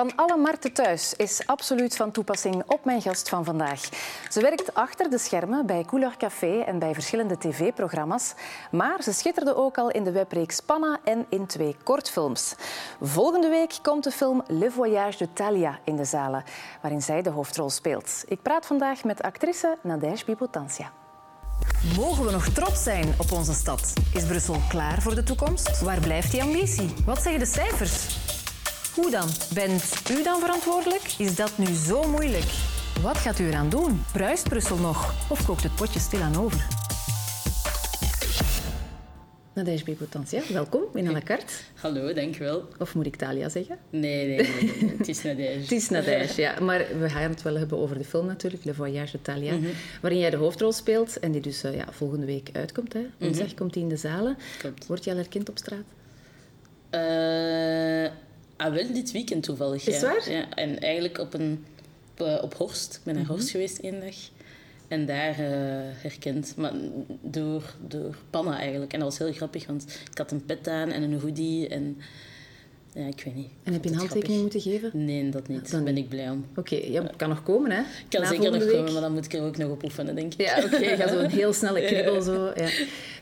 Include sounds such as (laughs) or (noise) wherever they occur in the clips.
Van alle markten thuis is absoluut van toepassing op mijn gast van vandaag. Ze werkt achter de schermen bij Couleur Café en bij verschillende tv-programma's. Maar ze schitterde ook al in de webreeks Panna en in twee kortfilms. Volgende week komt de film Le Voyage de Thalia in de zalen, waarin zij de hoofdrol speelt. Ik praat vandaag met actrice Nadège Bibotantia. Mogen we nog trots zijn op onze stad? Is Brussel klaar voor de toekomst? Waar blijft die ambitie? Wat zeggen de cijfers? Hoe dan? Bent u dan verantwoordelijk? Is dat nu zo moeilijk? Wat gaat u eraan doen? Bruist Brussel nog? Of kookt het potje stilaan over? Nadège Bibotantia, welkom in à la carte. Hallo, dankjewel. Of moet ik Talia zeggen? Nee, nee, nee, nee. het is Nadège. het is Nadège, ja. Maar we gaan het wel hebben over de film natuurlijk, Le Voyage de Talia, waarin jij de hoofdrol speelt en die dus uh, ja, volgende week uitkomt. Hè. Woensdag mm komt die in de zalen. Klopt. Word je al herkend op straat? Uh, ah, wel dit weekend toevallig, Is ja. waar? ja. En eigenlijk op, een, op, uh, op Horst. Ik ben naar Horst geweest één dag. En daar uh, herkend. Maar door, door Panna eigenlijk. En dat was heel grappig, want ik had een pet aan en een hoodie. En ja, ik weet niet. En heb je een handtekening moeten geven? Nee, dat niet. Daar ben ik blij om. Oké, okay, ja, kan nog komen, hè? Kan Na zeker nog week. komen, maar dan moet ik er ook nog op oefenen, denk ik. Ja, oké. Okay. Ga zo een heel snelle (laughs) kribbel zo. Ja.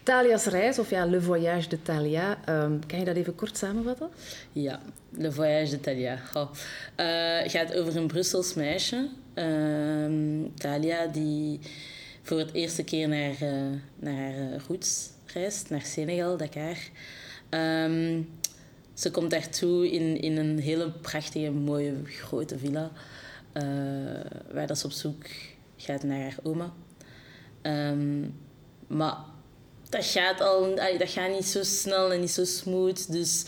Thalia's reis, of ja, Le Voyage de Thalia. Um, kan je dat even kort samenvatten? Ja, Le Voyage de Thalia. Oh. Uh, gaat over een Brussels meisje, uh, Thalia, die voor het eerste keer naar, uh, naar haar roots reist, naar Senegal, Dakar. Um, ze komt daartoe in, in een hele prachtige, mooie, grote villa. Uh, waar dat ze op zoek gaat naar haar oma. Um, maar dat gaat, al, dat gaat niet zo snel en niet zo smooth. Dus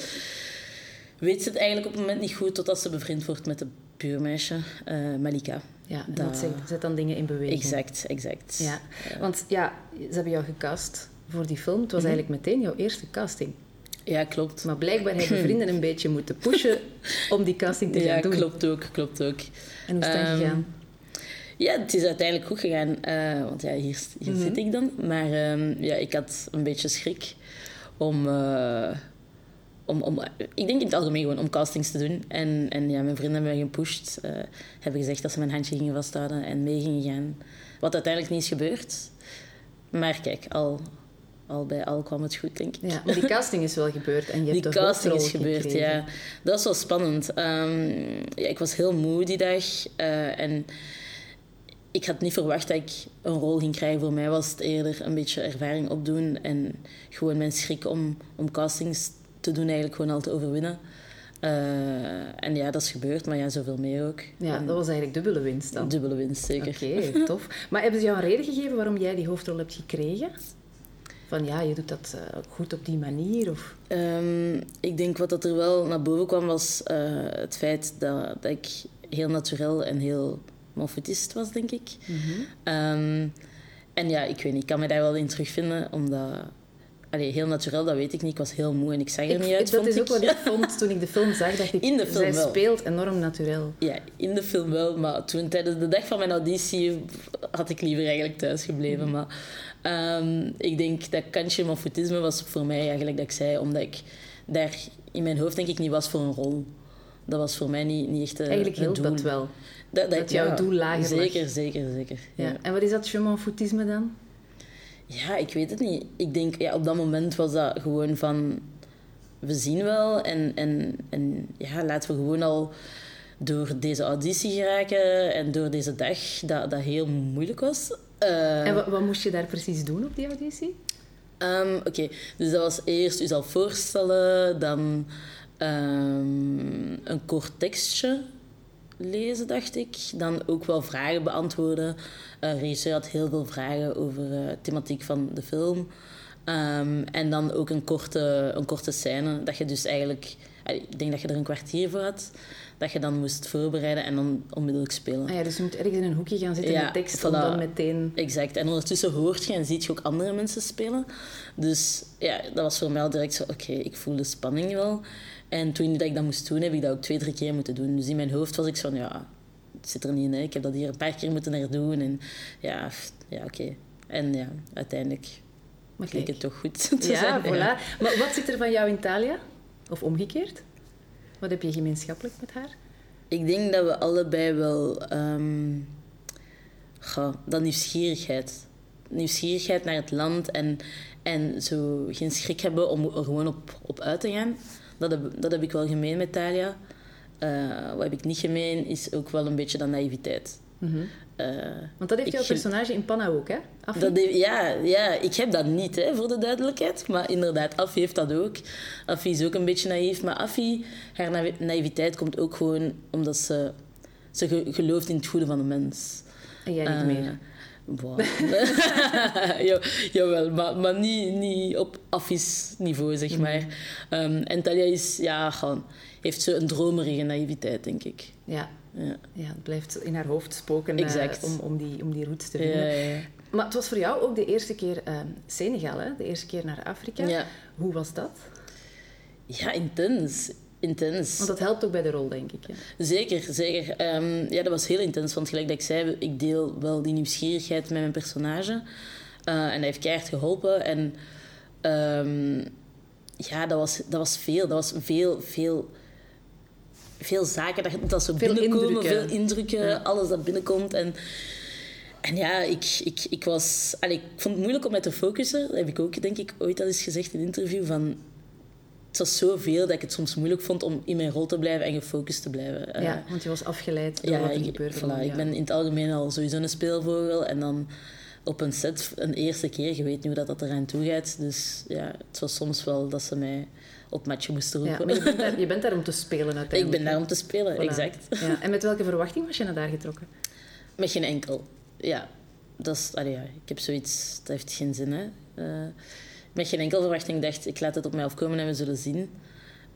weet ze het eigenlijk op het moment niet goed... totdat ze bevriend wordt met de buurmeisje, uh, Malika. Ja, en dat zet, zet dan dingen in beweging. Exact, exact. Ja. Want ja, ze hebben jou gecast voor die film. Het was mm -hmm. eigenlijk meteen jouw eerste casting. Ja, klopt. Maar blijkbaar hebben (laughs) vrienden een beetje moeten pushen om die casting te gaan ja, doen. Ja, klopt ook, klopt ook. En hoe is het um, gegaan? Ja, het is uiteindelijk goed gegaan. Uh, want ja, hier, hier mm -hmm. zit ik dan. Maar um, ja, ik had een beetje schrik om... Uh, om, om, ik denk in het algemeen gewoon om castings te doen. En, en ja, mijn vrienden hebben me gepusht. Uh, hebben gezegd dat ze mijn handje gingen vasthouden en mee gingen gaan. Wat uiteindelijk niet is gebeurd. Maar kijk, al, al bij al kwam het goed, denk ik. Ja, maar die casting is wel gebeurd. En je die hebt casting is gekregen. gebeurd, ja. Dat was wel spannend. Um, ja, ik was heel moe die dag. Uh, en ik had niet verwacht dat ik een rol ging krijgen. Voor mij was het eerder een beetje ervaring opdoen. En gewoon mijn schrik om, om castings te doen eigenlijk gewoon al te overwinnen. Uh, en ja, dat is gebeurd, maar ja, zoveel meer ook. Ja, en dat was eigenlijk dubbele winst dan. Dubbele winst, zeker. Oké, okay, tof. Maar hebben ze jou een reden gegeven waarom jij die hoofdrol hebt gekregen? Van ja, je doet dat uh, goed op die manier? Of? Um, ik denk wat dat er wel naar boven kwam, was uh, het feit dat, dat ik heel natuurlijk en heel mofetist was, denk ik. Mhm. Mm -hmm. um, en ja, ik weet niet, ik kan me daar wel in terugvinden, omdat... Allee, heel natuurlijk, dat weet ik niet. Ik was heel moe en ik zag er ik, niet uit, Dat is ik. ook wat ik (laughs) vond toen ik de film zag. Dacht ik, in de film zij wel. speelt enorm natuurlijk. Ja, in de film wel. Maar toen, tijdens de dag van mijn auditie, had ik liever eigenlijk thuis gebleven. Mm. Maar um, ik denk dat kantje mofetisme was voor mij eigenlijk dat ik zei, omdat ik daar in mijn hoofd denk ik niet was voor een rol. Dat was voor mij niet, niet echt uh, Eigenlijk doel. dat wel. Dat, dat, dat jouw ja, doel lager zeker, lag. Zeker, zeker, ja. ja. En wat is dat je mofetisme dan? Ja, ik weet het niet. Ik denk, ja, op dat moment was dat gewoon van... We zien wel en, en, en ja, laten we gewoon al door deze auditie geraken en door deze dag, dat, dat heel moeilijk was. Uh, en wat, wat, moest je daar precies doen op die auditie? Um, Oké, okay. dus dat was eerst jezelf voorstellen, dan um, een kort tekstje lezen, dacht ik. Dan ook wel vragen beantwoorden. Uh, regisseur had heel veel vragen over de uh, thematiek van de film. Um, en dan ook een korte, een korte scène. Dat je dus eigenlijk... Ik denk dat je er een kwartier voor had. Dat je dan moest voorbereiden en dan onmiddellijk spelen. Ah ja, dus je moet ergens in een hoekje gaan zitten ja, met tekst voilà. om dan meteen... Exact. En ondertussen hoort je en ziet je ook andere mensen spelen. Dus ja, dat was voor mij al direct zo... Oké, okay, ik voel de spanning wel. En toen dat ik dat moest doen, heb ik dat ook twee, drie keer moeten doen. Dus in mijn hoofd was ik zo van, ja, het zit er niet in. Hè. Ik heb dat hier een paar keer moeten herdoen. En ja, ja oké. Okay. En ja, uiteindelijk maar bleek het toch goed (laughs) te ja, zijn. Voilà. Ja, Maar wat zit er van jou in Thalia? Of omgekeerd? Wat heb je gemeenschappelijk met haar? Ik denk dat we allebei wel... Um, goh, dat nieuwsgierigheid. Nieuwsgierigheid naar het land en, en zo geen schrik hebben om er gewoon op, op uit te gaan. Dat heb, dat heb ik wel gemeen met Talia. Uh, wat heb ik niet gemeen, is ook wel een beetje dat naïviteit. Mm Want dat heeft jouw personage in Panna ook, hè? Dat ja, ja, ik heb dat niet, hè, voor de duidelijkheid. Maar inderdaad, Affie heeft dat ook. Affie is ook een beetje naïef. Maar Affie, haar naïviteit komt ook gewoon omdat ze, ze gelooft in het goede van de mens. En jij niet uh, meer? (laughs) ja, jawel, maar, maar niet, niet op affies niveau, zeg mhm. maar. Um, en Talia is, ja, gewoon, heeft zo een dromerige naïviteit, denk ik. Ja. Ja. ja, het blijft in haar hoofd spoken uh, om, om, die, om die roots te vinden. Ja, ja, maar het was voor jou ook de eerste keer uh, Senegal, hè? de eerste keer naar Afrika. Hoe was dat? Ja, intens intens. Want dat helpt ook bij de rol, denk ik. Zeker, zeker. Ehm, ja, dat was heel intens. Want gelijk dat ik zei, ik deel wel die nieuwsgierigheid met mijn personage. Uh, en dat heeft keihard geholpen. En um, ja, dat was, dat was veel. Dat was veel, veel, veel zaken dat, dat zo veel binnenkomen. Indrukken. Veel indrukken, alles dat binnenkomt. En, en ja, ik, ik, ik was... Allee, ik vond het moeilijk om mij te focussen. Dat heb ik ook, denk ik, ooit al eens gezegd in een interview. Van, het was zoveel dat ik het soms moeilijk vond om in mijn rol te blijven en gefocust te blijven. Eh, ja, want je was afgeleid door ja, wat er gebeurde. Voilà, Ik ben in het algemeen al sowieso een speelvogel. En dan op een set een eerste keer, je weet niet hoe dat, dat eraan toe gaat. Dus ja, het was soms wel dat ze mij op matje moesten roepen. Ja, je, bent daar, je bent daar om te spelen (laughs) uiteindelijk. Ik ben daar om te spelen, exact. Ja. En met welke verwachting was je naar daar getrokken? Met geen enkel. Ja, dat is, allee, ja, ik heb zoiets, dat heeft geen zin. Hè. Uh, met geen enkele verwachting dacht ik laat het op mij afkomen en we zullen zien.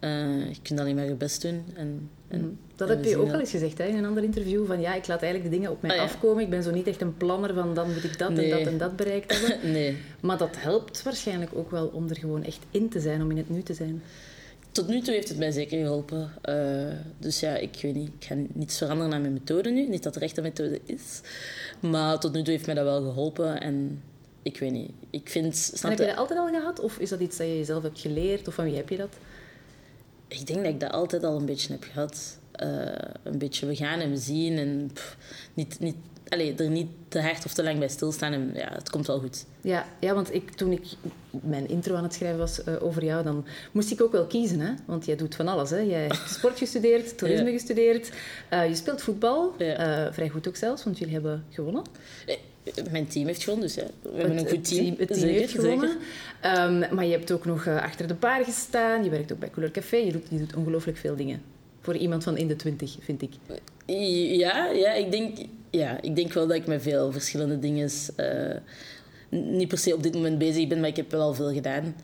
Uh, je kunt alleen maar je best doen. En, en, mhm. dat heb je ook al eens gezegd hè, in een ander interview. Van ja, ik laat eigenlijk de dingen op mij ah, afkomen. Ik ben zo niet echt een planner van dan moet ik dat en dat en dat bereikt hebben. (laughs) nee. Maar dat helpt waarschijnlijk ook wel om er gewoon echt in te zijn, om in het nu te zijn. Tot nu toe heeft het mij zeker geholpen. Uh, dus ja, ik weet niet. Ik ga niets veranderen aan mijn methode nu. Niet dat de rechte methode is. Maar tot nu toe heeft mij dat wel geholpen. En ik weet niet. Ik vind, en heb je dat altijd al gehad? Of is dat iets dat je jezelf hebt geleerd? Of van wie heb je dat? Ik denk dat ik dat altijd al een beetje heb gehad. Uh, een beetje we gaan en we zien. En niet, niet, allez, er niet te hard of te lang bij stilstaan. En ja, het komt wel goed. Ja, ja want ik, toen ik mijn intro aan het schrijven was uh, over jou, dan moest ik ook wel kiezen. Hè? Want jij doet van alles. Hè? Jij hebt (laughs) sport gestudeerd, toerisme ja. gestudeerd. Uh, je speelt voetbal. Ja. vrij goed ook zelfs, want jullie hebben gewonnen. Mijn team heeft gewonnen, dus ja. we hebben een goed team. Het team, heeft gewonnen. Um, maar je hebt ook nog uh, achter de bar gestaan. Je werkt ook bij Cooler Café. Je doet, je doet ongelooflijk veel dingen. Voor iemand van in de twintig, vind ik. Ja, ja, ik, denk, ja ik denk wel dat ik met veel verschillende dingen... Uh, niet per se op dit moment bezig ben, maar ik heb wel al veel gedaan.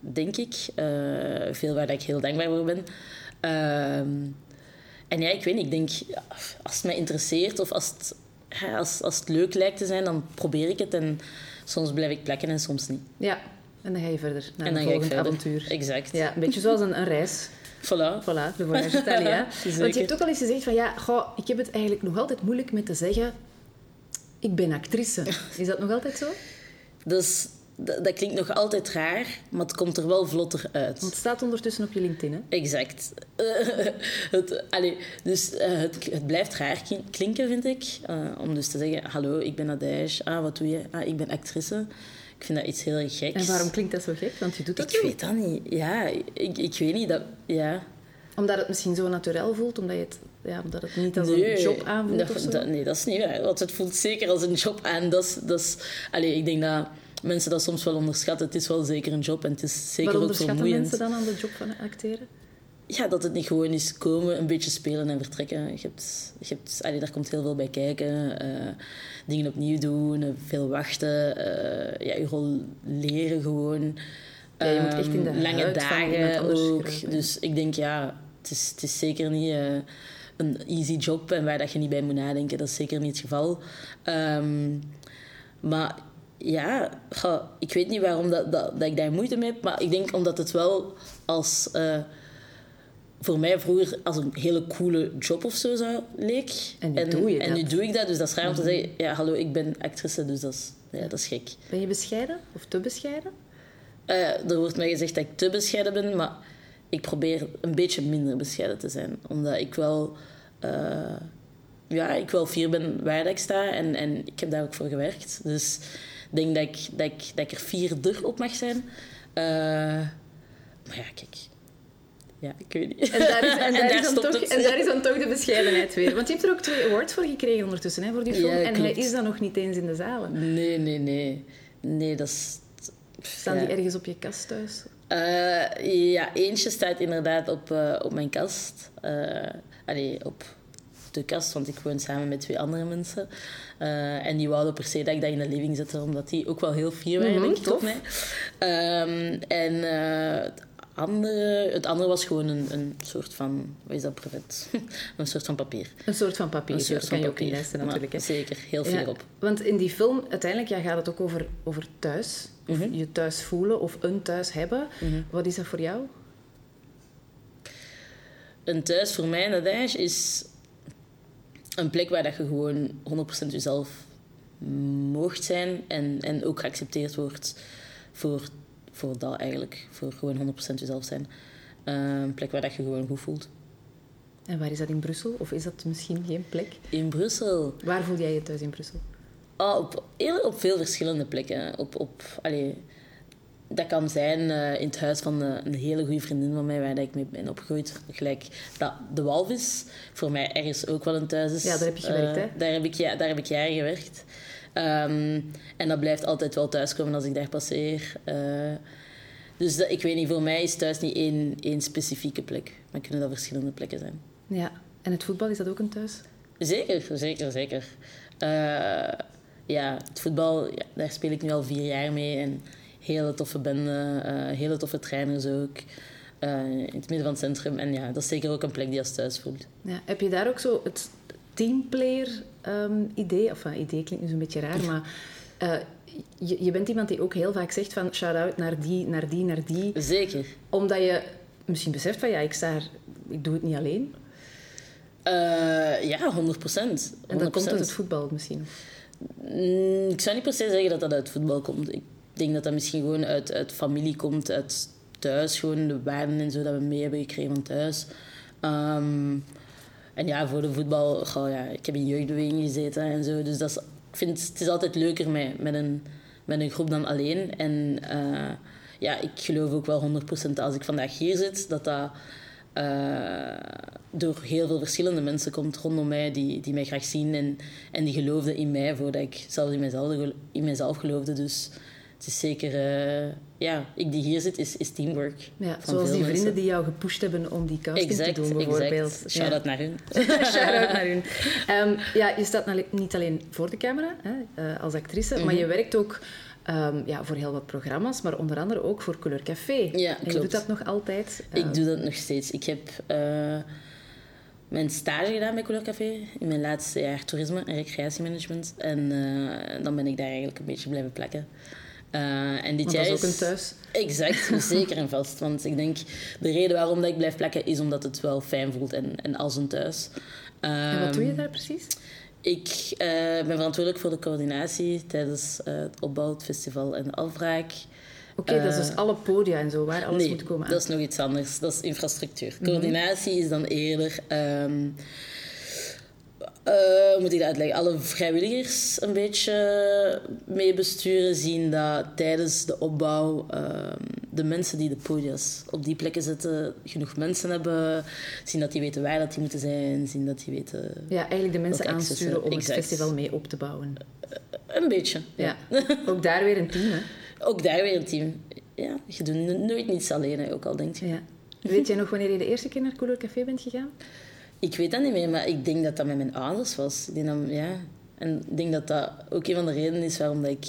Denk ik. Uh, veel waar ik heel dankbaar voor ben. Ehm, en ja, ik weet niet. Ik denk, als het mij interesseert of als het als, als het leuk lijkt te zijn, dan probeer ik het. En soms blijf ik plekken en soms niet. Ja, en dan ga je verder naar en een volgend avontuur. Exact. Ja, een beetje zoals een, een reis. Voilà. Voilà, de voyage (laughs) Italia. Want je hebt ook al eens gezegd van ja, goh, ik heb het eigenlijk nog altijd moeilijk met te zeggen ik ben actrice. (laughs) Is dat nog altijd zo? Dus dat, dat, klinkt nog altijd raar, maar het komt er wel vlotter uit. Want het staat ondertussen op je LinkedIn, hè? Exact. (laughs) het, allez, dus uh, het, het, blijft raar klinken, vind ik. Uh, om dus te zeggen, hallo, ik ben Nadège. Ah, wat doe je? Ah, ik ben actrice. Ik vind dat iets heel erg geks. En waarom klinkt dat zo gek? Want je doet dat Ik weet dat niet. Ja, ik, ik weet niet. Dat, ja. Omdat het misschien zo natuurlijk voelt? Omdat, je het, ja, omdat het niet als een job aanvoelt? Dat, dat, nee, dat is niet waar. Want het voelt zeker als een job aan. Dat is, dat is, allez, ik denk dat mensen dat soms wel onderschatten. Het is wel zeker een job en het is zeker Wat ook vermoeiend. Wat onderschatten mensen dan aan de job van acteren? Ja, dat het niet gewoon is komen, een beetje spelen en vertrekken. Je hebt, je hebt, allee, daar komt heel veel bij kijken. Uh, dingen opnieuw doen, uh, veel wachten. Uh, ja, je rol leren gewoon. Ja, je moet echt in de um, Lange dagen ook. Dus ik denk, ja, het is, het is zeker niet een easy job en waar dat je niet bij moet nadenken. Dat is zeker niet het geval. Um, maar ja, ik weet niet waarom dat, dat, dat, ik daar moeite mee heb, maar ik denk omdat het wel als uh, voor mij vroeger als een hele coole job of zo zou leek. En nu doe je en dat. nu doe ik dat, dus dat is raar om te mhm. zeggen, ja, hallo, ik ben actrice, dus dat is, ja, dat is gek. Ben je bescheiden of te bescheiden? Uh, er wordt mij gezegd dat ik te bescheiden ben, maar ik probeer een beetje minder bescheiden te zijn, omdat ik wel eh, ja, ik wel fier ben waar ik sta en, en ik heb daar ook voor gewerkt. Dus denk dat ik, dat ik, dat ik er vierder op mag zijn. Uh, maar ja, kijk. Ja, ik weet niet. En daar is, en (laughs) daar is, dan, toch, en daar is dan toch de bescheidenheid weer. Want je hebt er ook twee awards voor gekregen ondertussen, hè, voor die film. en hij is dan nog niet eens in de zalen. Nee, nee, nee. Nee, dat is... Staan die ergens op je kast thuis? Uh, ja, eentje staat inderdaad op, uh, op mijn kast. Uh, allee, op de kast, want ik woon samen met twee andere mensen. Uh, en die wouden per se dat ik dat in de living zette, omdat die ook wel heel fier waren, mm -hmm, denk ik, op mij. Um, en het, andere, het andere was gewoon een, een soort van, wat is dat, brevet? (laughs) een soort van papier. Een soort van papier, een soort dat kan je ook natuurlijk. Hè. Zeker, heel fier ja, op. Want in die film, uiteindelijk ja, gaat het ook over, over thuis. Mm -hmm. je thuis voelen of een thuis hebben. Mm -hmm. Wat is dat voor jou? Een thuis voor mij, dat is een plek waar dat je gewoon 100% jezelf mocht zijn en, en ook geaccepteerd wordt voor, voor dat eigenlijk. Voor gewoon 100% jezelf zijn. Uh, een plek waar dat je gewoon goed voelt. En waar is dat in Brussel? Of is dat misschien geen plek? In Brussel. Waar voel jij je thuis in Brussel? Oh, op, op veel verschillende plekken. Op, op, allee, dat kan zijn uh, in het huis van uh, een hele goede vriendin van mij, waar ik mee ben opgegroeid. Gelijk dat de walvis voor mij ergens ook wel een thuis is. Ja, daar heb je gewerkt, uh, hè? Daar heb ik, ja, daar heb ik jaren gewerkt. Um, en dat blijft altijd wel thuiskomen als ik daar passeer. dus dat, ik weet niet, voor mij is thuis niet één, één specifieke plek. Maar kunnen dat verschillende plekken zijn. Ja, en het voetbal, is dat ook een thuis? Zeker, zeker, zeker. ja, het voetbal, ja, daar speel ik nu al vier jaar mee. En hele toffe bende, uh, hele toffe trainers ook. Uh, in het midden van het centrum. En ja, dat is zeker ook een plek die als thuis voelt. Ja, heb je daar ook zo het teamplayer um, idee? Of uh, idee klinkt nu zo'n beetje raar, maar je, je bent iemand die ook heel vaak zegt van shout-out naar die, naar die, naar die. Zeker. Omdat je misschien beseft van ja, ik sta ik doe het niet alleen. ja, 100 procent. En dat komt uit het voetbal misschien? Mm, ik zou niet per se zeggen dat dat uit voetbal komt. Ik denk dat dat misschien gewoon uit, familie komt, uit thuis, gewoon de waarden en zo dat we mee hebben gekregen van thuis. Um, en ja, voor de voetbal, ja, ik heb in jeugdbeweging gezeten en zo. Dus dat vind het is altijd leuker met, met, een, met een groep dan alleen. En uh, ja, ik geloof ook wel 100% als ik vandaag hier zit, dat dat uh, door heel veel verschillende mensen komt rondom mij die, die mij graag zien en, en die geloofden in mij voordat ik zelfs in mezelf, in mezelf geloofde. Dus het is zeker, uh, ja, ik die hier zit, is, is teamwork. Ja, zoals die vrienden die jou gepusht hebben om die casting exact, te doen, bijvoorbeeld. Exact. Shout-out ja. naar hun. (laughs) Shout-out naar hun. Um, ja, je staat niet alleen voor de camera hè, uh, als actrice, mm -hmm. maar je werkt ook um, ja, voor heel wat programma's, maar onder andere ook voor Couleur Café. Ja, en je doet dat nog altijd? Ik um, doe dat nog steeds. Ik heb... Mijn stage gedaan bij Couleur Café in mijn laatste jaar toerisme en recreatiemanagement. En uh, dan ben ik daar eigenlijk een beetje blijven plakken. Uh, en dit jaar dat is ook een thuis. Exact, (laughs) zeker en vast. Want ik denk, de reden waarom dat ik blijf plakken is omdat het wel fijn voelt en, en als een thuis. Um, en wat doe je daar precies? Ik uh, ben verantwoordelijk voor de coördinatie tijdens uh, het opbouw, het festival en de afbraak. Oké, okay, dat is dus alle podia en zo, waar alles nee, moet komen aan. dat is nog iets anders. Dat is infrastructuur. Coördinatie mm -hmm. is dan eerder... Um, uh, hoe moet ik dat uitleggen? Alle vrijwilligers een beetje mee besturen. Zien dat tijdens de opbouw uh, de mensen die de podia's op die plekken zetten genoeg mensen hebben. Zien dat die weten waar dat die moeten zijn. Zien dat die weten... Ja, eigenlijk de mensen aansturen om exact. het festival mee op te bouwen. Uh, een beetje. Ja. ja. Ook daar weer een team, hè? (laughs) Ook daar weer een team. Ja, je doet nooit niets alleen, hè, ook al denk je. Ja. Weet jij nog wanneer je de eerste keer naar Couleur Café bent gegaan? Ik weet dat niet meer, maar ik denk dat dat met mijn ouders was. Ik denk dat, ja. En ik denk dat dat ook een van de redenen is waarom, dat ik,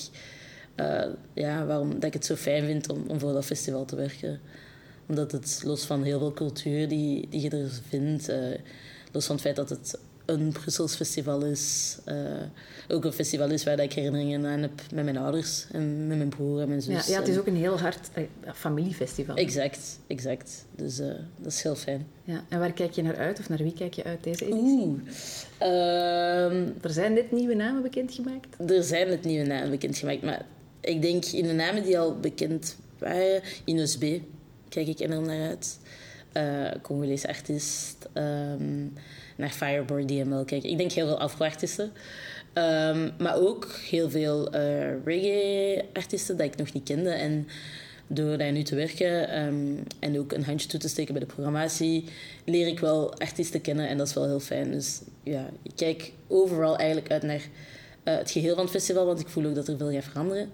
uh, ja, waarom dat ik het zo fijn vind om, om voor dat festival te werken. Omdat het, los van heel veel cultuur die, die je er vindt, uh, los van het feit dat het een Brussels festival is. Uh, ook een festival is waar ik herinneringen aan heb met mijn ouders en met mijn broer en mijn zus. Ja, ja het is ook een heel hard uh, familiefestival. Exact, exact. Dus uh, dat is heel fijn. Ja. En waar kijk je naar uit of naar wie kijk je uit deze editie? Oeh. Um, er zijn net nieuwe namen bekendgemaakt? Er zijn net nieuwe namen bekendgemaakt, maar ik denk in de namen die al bekend waren, Ines B. kijk ik enorm naar uit. Uh, Congolese artiest. Um, naar Fireboard DML kijken. Ik denk heel veel afro-artiesten. Ehm, maar ook heel veel uh, reggae-artiesten dat ik nog niet kende. En door daar nu te werken ehm, en ook een handje toe te steken bij de programmatie, leer ik wel artiesten kennen en dat is wel heel fijn. Dus ja, ik kijk overal eigenlijk uit naar uh, het geheel van het festival, want ik voel ook dat er veel gaat veranderen.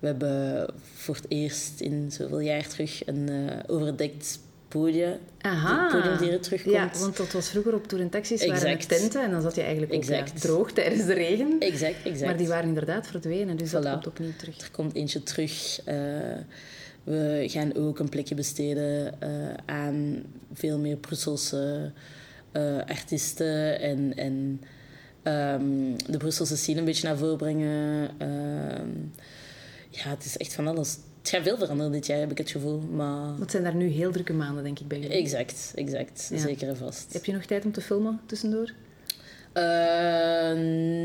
We hebben voor het eerst in zoveel jaar terug een uh, overdekt podium. Aha. podium die er terugkomt. Ja, want dat was vroeger op Tour en Taxis waren tenten en dan zat je eigenlijk ook ja, droog tijdens de regen. Exact, exact. Maar die waren inderdaad verdwenen, dus dat komt opnieuw terug. Er komt eentje terug. Uh, we gaan ook een plekje besteden uh, aan veel meer Brusselse uh, artiesten en, en um, de Brusselse scene een beetje naar voren brengen. Um, ja, het is echt van alles. Het gaat veel veranderen dit jaar, heb ik het gevoel. Maar... Het zijn daar nu heel drukke maanden, denk ik, bij jullie. Exact, exact. Ja. Zeker en vast. Heb je nog tijd om te filmen tussendoor? Uh,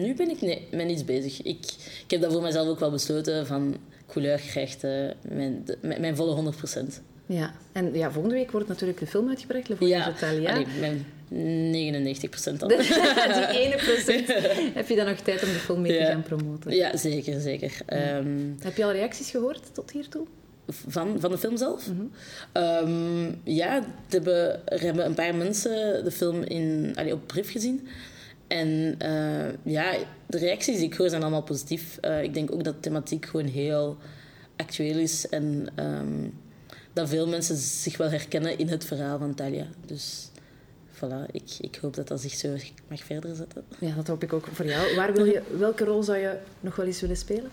nu ben ik nee, met niets bezig. Ik, ik heb dat voor mezelf ook wel besloten van couleur krijgt uh, mijn, de, mijn volle 100%. Ja, en ja, volgende week wordt natuurlijk de film uitgebracht, Le Voyage ja. Italia. Allee, mijn 99 procent al. (laughs) Die ene procent. (laughs) Heb je dan nog tijd om de film mee ja. te gaan promoten? Ja, zeker, zeker. Ja. Um, Heb je al reacties gehoord tot hiertoe? Van, van de film zelf? Mm -hmm. um, ja, er hebben een paar mensen de film in, allee, op brief gezien. En uh, ja, de reacties die ik hoor zijn allemaal positief. Uh, ik denk ook dat de thematiek gewoon heel actueel is. En um, dat veel mensen zich wel herkennen in het verhaal van Talia. Dus voilà, ik, ik hoop dat dat zich zo mag verder zetten. Ja, dat hoop ik ook voor jou. Waar wil je, welke rol zou je nog wel eens willen spelen?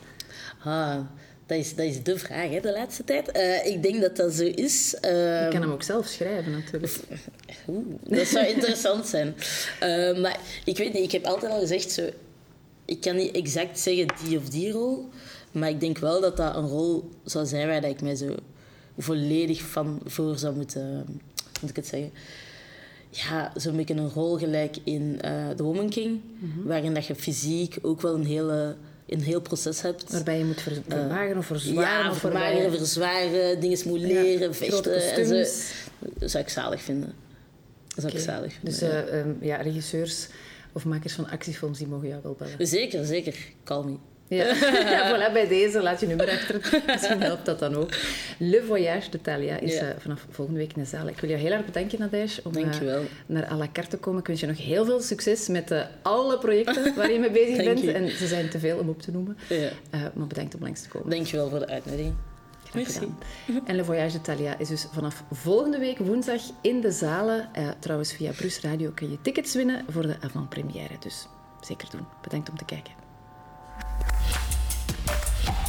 Ah, dat is, dat is de vraag hè, de laatste tijd. Uh, ik denk dat dat zo is. Uh, je kan hem ook zelf schrijven, natuurlijk. (laughs) Oeh, dat zou interessant zijn. Uh, maar ik weet niet, ik heb altijd al gezegd, zo, ik kan niet exact zeggen die of die rol. Maar ik denk wel dat dat een rol zou zijn waar ik mij zo volledig van voor zou moeten, moet ik het zeggen, ja, zo'n beetje een rol gelijk in uh, The Woman King, mm-hmm. waarin dat je fysiek ook wel een hele een heel proces hebt. Waarbij je moet ver, vermageren of verzwaren. Ja, of vermageren, verzwaren, dingen moet leren, ja, vechten. En zo. Dat zou ik zalig vinden. Dat zou okay. ik zalig vinden. Dus uh, um, ja, regisseurs of makers van actiefilms, die mogen jou wel bellen. Zeker, zeker. Call me. Ja. (laughs) ja, (laughs) voilà, bij deze laat je nummer achter. Misschien helpt dat dan ook. Le Voyage de Thalia is ja. uh, vanaf volgende week in de zaal. Ik wil je heel erg bedanken, Nadège, om uh, naar à la carte te komen. Ik wens je nog heel veel succes met uh, alle projecten waar je mee bezig (laughs) bent. You. En ze zijn te veel om op te noemen. Ja. maar bedankt om langs te komen. Dankjewel voor de uitnodiging. Merci. En Le Voyage d'Italia is dus vanaf volgende week woensdag in de zalen. trouwens, via Brus Radio kun je tickets winnen voor de avant-première. Dus zeker doen. Bedankt om te kijken. Yeah.